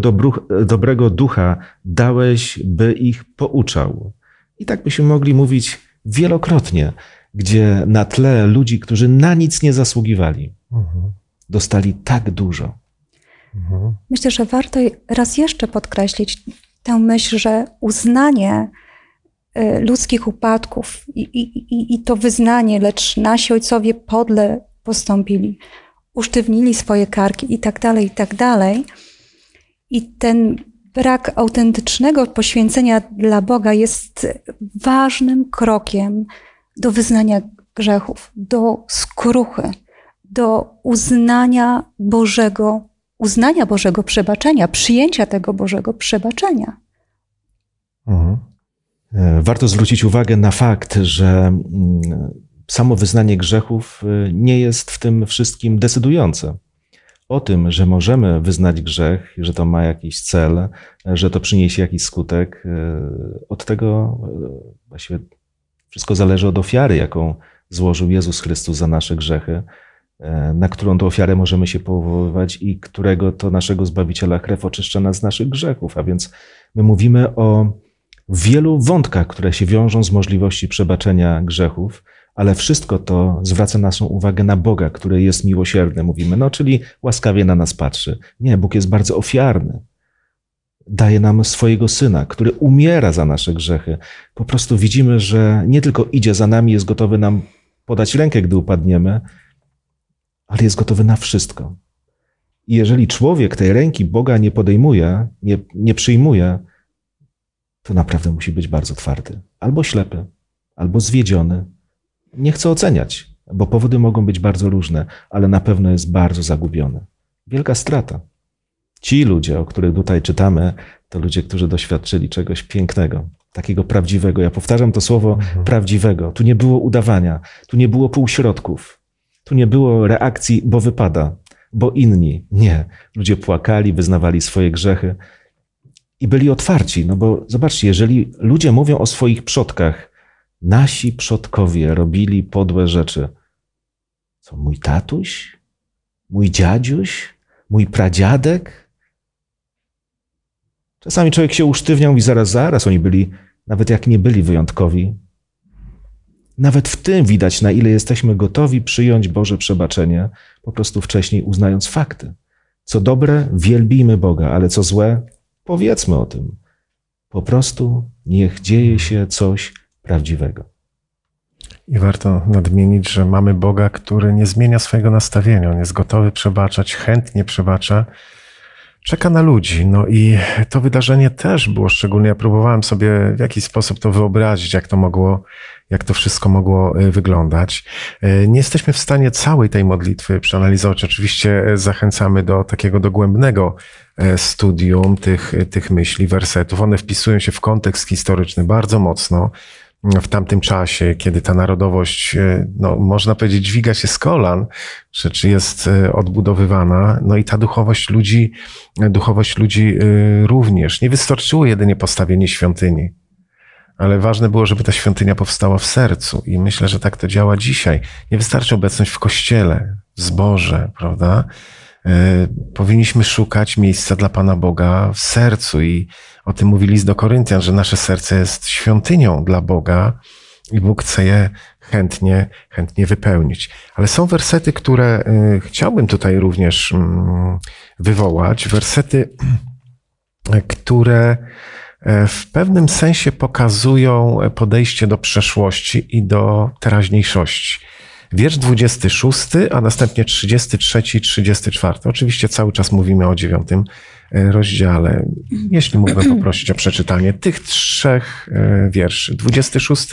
[SPEAKER 3] dobrego ducha dałeś, by ich pouczał. I tak byśmy mogli mówić wielokrotnie. gdzie na tle ludzi, którzy na nic nie zasługiwali,
[SPEAKER 1] Mhm.
[SPEAKER 3] dostali tak dużo.
[SPEAKER 4] Myślę, że warto raz jeszcze podkreślić tę myśl, że uznanie y, ludzkich upadków i, i, i, i to wyznanie, lecz nasi ojcowie podle postąpili, usztywnili swoje karki i tak dalej, i tak dalej. I ten brak autentycznego poświęcenia dla Boga jest ważnym krokiem do wyznania grzechów, do skruchy, do uznania Bożego uznania Bożego przebaczenia, przyjęcia tego Bożego przebaczenia.
[SPEAKER 1] Mhm.
[SPEAKER 3] E, Warto zwrócić uwagę na fakt, że mm, samo wyznanie grzechów e, nie jest w tym wszystkim decydujące. O tym, że możemy wyznać grzech, że to ma jakiś cel, że to przyniesie jakiś skutek, e, od tego e, właściwie wszystko zależy od ofiary, jaką złożył Jezus Chrystus za nasze grzechy, na którą to ofiarę możemy się powoływać i którego to naszego Zbawiciela krew oczyszcza nas z naszych grzechów. A więc my mówimy o wielu wątkach, które się wiążą z możliwości przebaczenia grzechów, ale wszystko to zwraca naszą uwagę na Boga, który jest miłosierny. Mówimy, no czyli łaskawie na nas patrzy. Nie, Bóg jest bardzo ofiarny. Daje nam swojego syna, który umiera za nasze grzechy. Po prostu widzimy, że nie tylko idzie za nami, jest gotowy nam podać rękę, gdy upadniemy, ale jest gotowy na wszystko. I jeżeli człowiek tej ręki Boga nie podejmuje, nie, nie przyjmuje, to naprawdę musi być bardzo twardy. Albo ślepy, albo zwiedziony. Nie chcę oceniać, bo powody mogą być bardzo różne, ale na pewno jest bardzo zagubiony. Wielka strata. Ci ludzie, o których tutaj czytamy, to ludzie, którzy doświadczyli czegoś pięknego, takiego prawdziwego. Ja powtarzam to słowo prawdziwego. Tu nie było udawania, tu nie było półśrodków, tu nie było reakcji, bo wypada, bo inni. Nie. Ludzie płakali, wyznawali swoje grzechy i byli otwarci. No bo zobaczcie, jeżeli ludzie mówią o swoich przodkach, nasi przodkowie robili podłe rzeczy. Co, mój tatuś? Mój dziadziuś? Mój pradziadek? Czasami człowiek się usztywniał i zaraz, zaraz oni byli, nawet jak nie byli wyjątkowi. Nawet w tym widać, na ile jesteśmy gotowi przyjąć Boże przebaczenie, po prostu wcześniej uznając fakty. Co dobre, wielbijmy Boga, ale co złe, powiedzmy o tym. Po prostu niech dzieje się coś prawdziwego.
[SPEAKER 1] I warto nadmienić, że mamy Boga, który nie zmienia swojego nastawienia. On jest gotowy przebaczać, chętnie przebacza. Czeka na ludzi. No i to wydarzenie też było szczególnie. Ja próbowałem sobie w jakiś sposób to wyobrazić, jak to mogło, jak to wszystko mogło y, wyglądać. Y, Nie jesteśmy w stanie całej tej modlitwy przeanalizować. Oczywiście y, zachęcamy do takiego dogłębnego studium tych, tych myśli, wersetów. One wpisują się w kontekst historyczny bardzo mocno w tamtym czasie, kiedy ta narodowość, no, można powiedzieć, dźwiga się z kolan, czy, czy jest odbudowywana, no i ta duchowość ludzi, duchowość ludzi również. Nie wystarczyło jedynie postawienie świątyni, ale ważne było, żeby ta świątynia powstała w sercu i myślę, że tak to działa dzisiaj. Nie wystarczy obecność w kościele, w zborze, prawda? Powinniśmy szukać miejsca dla Pana Boga w sercu i o tym mówi list do Koryntian, że nasze serce jest świątynią dla Boga i Bóg chce je chętnie, chętnie wypełnić. Ale są wersety, które y, chciałbym tutaj również mm, wywołać. Wersety, (clears throat) które e, w pewnym sensie pokazują podejście do przeszłości i do teraźniejszości. Wiersz 26, a następnie 33 i 34. Oczywiście cały czas mówimy o dziewiątym e, rozdziale. Jeśli mógłbym (clears throat) poprosić o przeczytanie tych trzech e, wierszy. 26,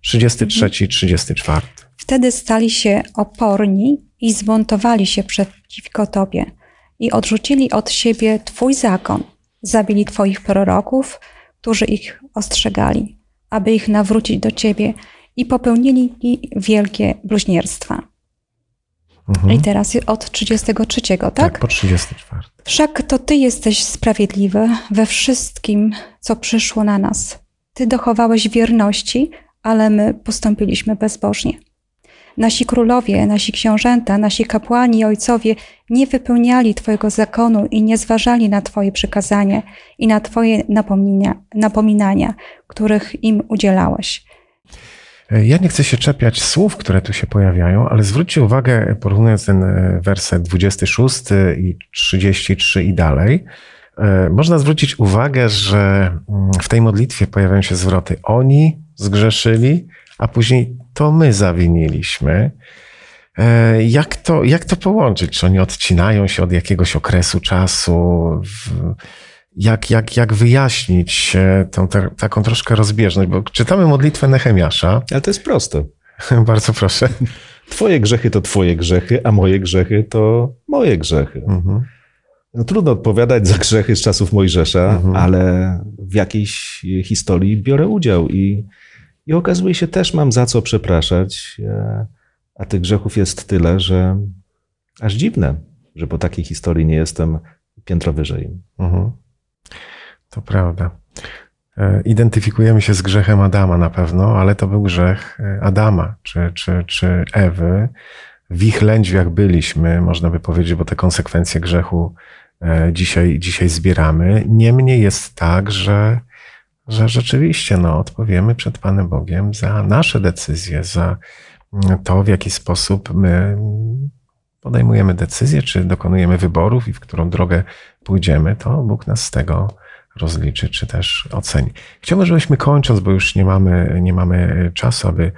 [SPEAKER 1] 33 i 34.
[SPEAKER 4] Wtedy stali się oporni i zbuntowali się przeciwko Tobie i odrzucili od siebie Twój zakon. Zabili Twoich proroków, którzy ich ostrzegali, aby ich nawrócić do Ciebie i popełnili wielkie bluźnierstwa.
[SPEAKER 1] Mhm.
[SPEAKER 4] I teraz od 33, tak?
[SPEAKER 1] Tak, po 34.
[SPEAKER 4] Wszak to Ty jesteś sprawiedliwy we wszystkim, co przyszło na nas. Ty dochowałeś wierności, ale my postąpiliśmy bezbożnie. Nasi królowie, nasi książęta, nasi kapłani i ojcowie nie wypełniali Twojego zakonu i nie zważali na Twoje przykazania i na Twoje napomnienia, napominania, których im udzielałeś.
[SPEAKER 1] Ja nie chcę się czepiać słów, które tu się pojawiają, ale zwróćcie uwagę, porównując ten e, werset 26 i 33 i dalej, e, można zwrócić uwagę, że mm, w tej modlitwie pojawiają się zwroty oni zgrzeszyli, a później to my zawiniliśmy. E, jak to, jak to połączyć? Czy oni odcinają się od jakiegoś okresu czasu? Jak, jak, jak wyjaśnić tą taką troszkę rozbieżność? Bo czytamy modlitwę Nehemiasza.
[SPEAKER 3] Ale to jest proste. (laughs)
[SPEAKER 1] Bardzo proszę.
[SPEAKER 3] Twoje grzechy to twoje grzechy, a moje grzechy to moje grzechy. Mhm. No, trudno odpowiadać za grzechy z czasów Mojżesza, mhm. ale w jakiejś historii biorę udział i, i okazuje się też mam za co przepraszać. E, a tych grzechów jest tyle, że aż dziwne, że po takiej historii nie jestem piętro wyżej. Mhm.
[SPEAKER 1] To prawda. E, identyfikujemy się z grzechem Adama na pewno, ale to był grzech e, Adama czy, czy, czy Ewy. W ich lędźwiach byliśmy, można by powiedzieć, bo te konsekwencje grzechu dzisiaj, dzisiaj zbieramy. Niemniej jest tak, że, że rzeczywiście no, odpowiemy przed Panem Bogiem za nasze decyzje, za to, w jaki sposób my podejmujemy decyzje, czy dokonujemy wyborów i w którą drogę pójdziemy, to Bóg nas z tego rozliczy, czy też oceni. Chciałbym, żebyśmy kończąc, bo już nie mamy, nie mamy czasu, aby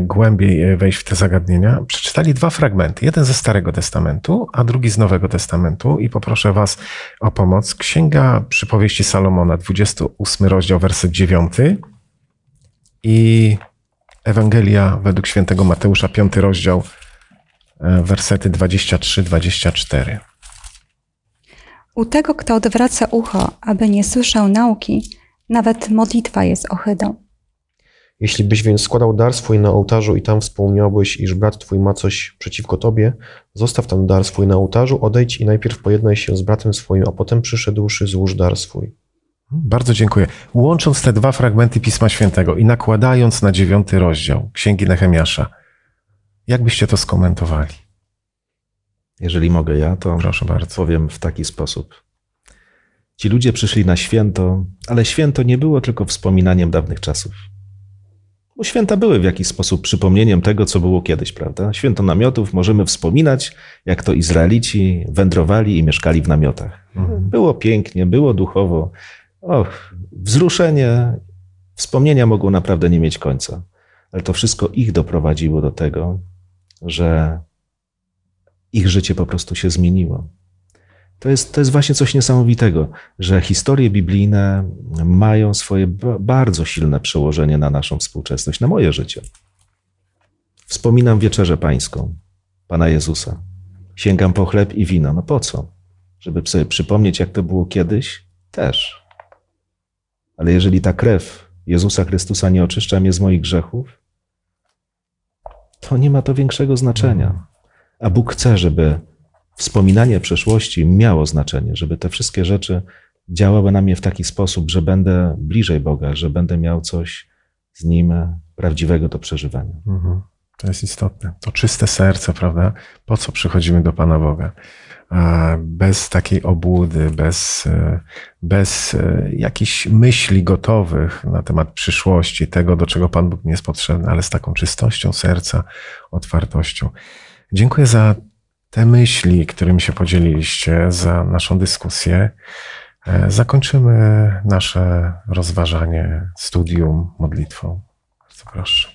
[SPEAKER 1] głębiej wejść w te zagadnienia, przeczytali dwa fragmenty. Jeden ze Starego Testamentu, a drugi z Nowego Testamentu i poproszę Was o pomoc. Księga Przypowieści Salomona, 28 rozdział, werset 9 i Ewangelia według świętego Mateusza, 5 rozdział, e, wersety 23-24.
[SPEAKER 4] U tego, kto odwraca ucho, aby nie słyszał nauki, nawet modlitwa jest ohydą.
[SPEAKER 2] Jeśli byś więc składał dar swój na ołtarzu i tam wspomniałbyś, iż brat twój ma coś przeciwko tobie, zostaw tam dar swój na ołtarzu, odejdź i najpierw pojednaj się z bratem swoim, a potem przyszedłszy złóż dar swój.
[SPEAKER 1] Bardzo dziękuję. Łącząc te dwa fragmenty Pisma Świętego i nakładając na dziewiąty rozdział Księgi Nehemiasza, jak byście to skomentowali?
[SPEAKER 3] Jeżeli mogę ja, to Proszę bardzo. powiem w taki sposób. Ci ludzie przyszli na święto, ale święto nie było tylko wspominaniem dawnych czasów. Bo święta były w jakiś sposób przypomnieniem tego, co było kiedyś, prawda? Święto namiotów możemy wspominać, jak to Izraelici wędrowali i mieszkali w namiotach. Mhm. Było pięknie, było duchowo. Och, wzruszenie, wspomnienia mogą naprawdę nie mieć końca. Ale to wszystko ich doprowadziło do tego, że ich życie po prostu się zmieniło. To jest, to jest właśnie coś niesamowitego, że historie biblijne mają swoje bardzo silne przełożenie na naszą współczesność, na moje życie. Wspominam wieczerzę pańską, Pana Jezusa. Sięgam po chleb i wino. No po co? Żeby sobie przypomnieć, jak to było kiedyś? Też. Ale jeżeli ta krew Jezusa Chrystusa nie oczyszcza mnie z moich grzechów, to nie ma to większego znaczenia. A Bóg chce, żeby wspominanie przeszłości miało znaczenie, żeby te wszystkie rzeczy działały na mnie w taki sposób, że będę bliżej Boga, że będę miał coś z Nim prawdziwego do przeżywania. Mhm.
[SPEAKER 1] To jest istotne. To czyste serce, prawda? Po co przychodzimy do Pana Boga? Bez takiej obłudy, bez, bez e, jakichś myśli gotowych na temat przyszłości, tego, do czego Pan Bóg nie jest potrzebny, ale z taką czystością serca, otwartością. Dziękuję za te myśli, którymi się podzieliliście, za naszą dyskusję. E, zakończymy nasze rozważanie studium modlitwą. Bardzo proszę.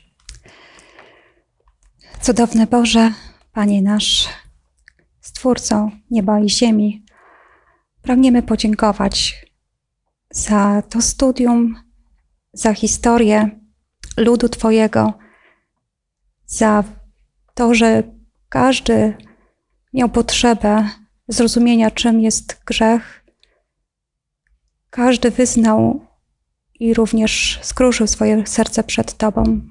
[SPEAKER 4] Cudowny Boże, Panie nasz, Stwórcą nieba i ziemi, pragniemy podziękować za to studium, za historię ludu Twojego, za to, że każdy miał potrzebę zrozumienia, czym jest grzech. Każdy wyznał i również skruszył swoje serce przed Tobą.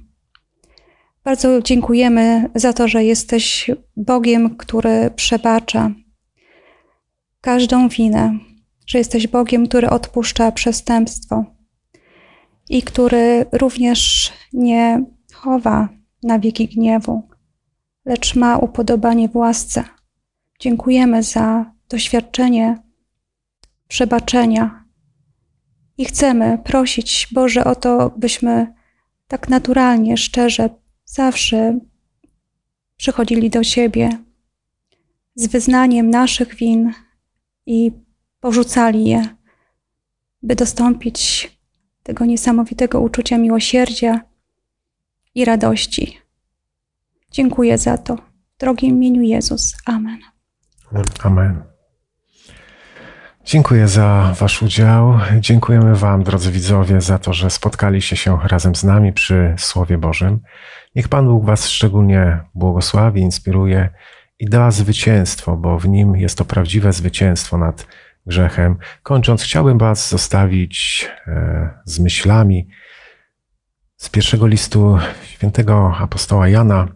[SPEAKER 4] Bardzo dziękujemy za to, że jesteś Bogiem, który przebacza każdą winę, że jesteś Bogiem, który odpuszcza przestępstwo i który również nie chowa na wieki gniewu lecz ma upodobanie w łasce. Dziękujemy za doświadczenie przebaczenia i chcemy prosić Boże o to, byśmy tak naturalnie, szczerze, zawsze przychodzili do siebie z wyznaniem naszych win i porzucali je, by dostąpić tego niesamowitego uczucia miłosierdzia i radości. Dziękuję za to. W drogim imieniu Jezus. Amen.
[SPEAKER 1] Amen. Dziękuję za Wasz udział. Dziękujemy Wam, drodzy widzowie, za to, że spotkaliście się razem z nami przy Słowie Bożym. Niech Pan Bóg Was szczególnie błogosławi, inspiruje i da zwycięstwo, bo w nim jest to prawdziwe zwycięstwo nad grzechem. Kończąc, chciałbym Was zostawić e, z myślami z pierwszego listu świętego apostoła Jana,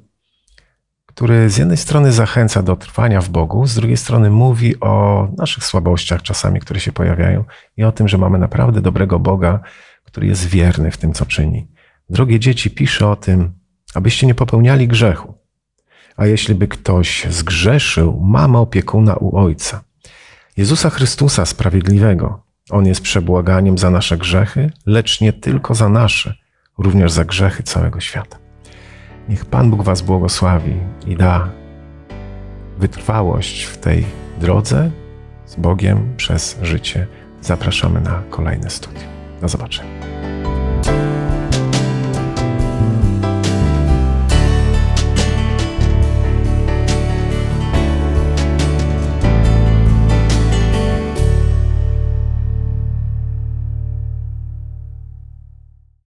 [SPEAKER 1] który z jednej strony zachęca do trwania w Bogu, z drugiej strony mówi o naszych słabościach czasami, które się pojawiają i o tym, że mamy naprawdę dobrego Boga, który jest wierny w tym, co czyni. Drogie dzieci, pisze o tym, abyście nie popełniali grzechu. A jeśli by ktoś zgrzeszył, mamy opiekuna u Ojca. Jezusa Chrystusa Sprawiedliwego. On jest przebłaganiem za nasze grzechy, lecz nie tylko za nasze, również za grzechy całego świata. Niech Pan Bóg Was błogosławi i da wytrwałość w tej drodze z Bogiem przez życie. Zapraszamy na kolejne studium. Do zobaczenia.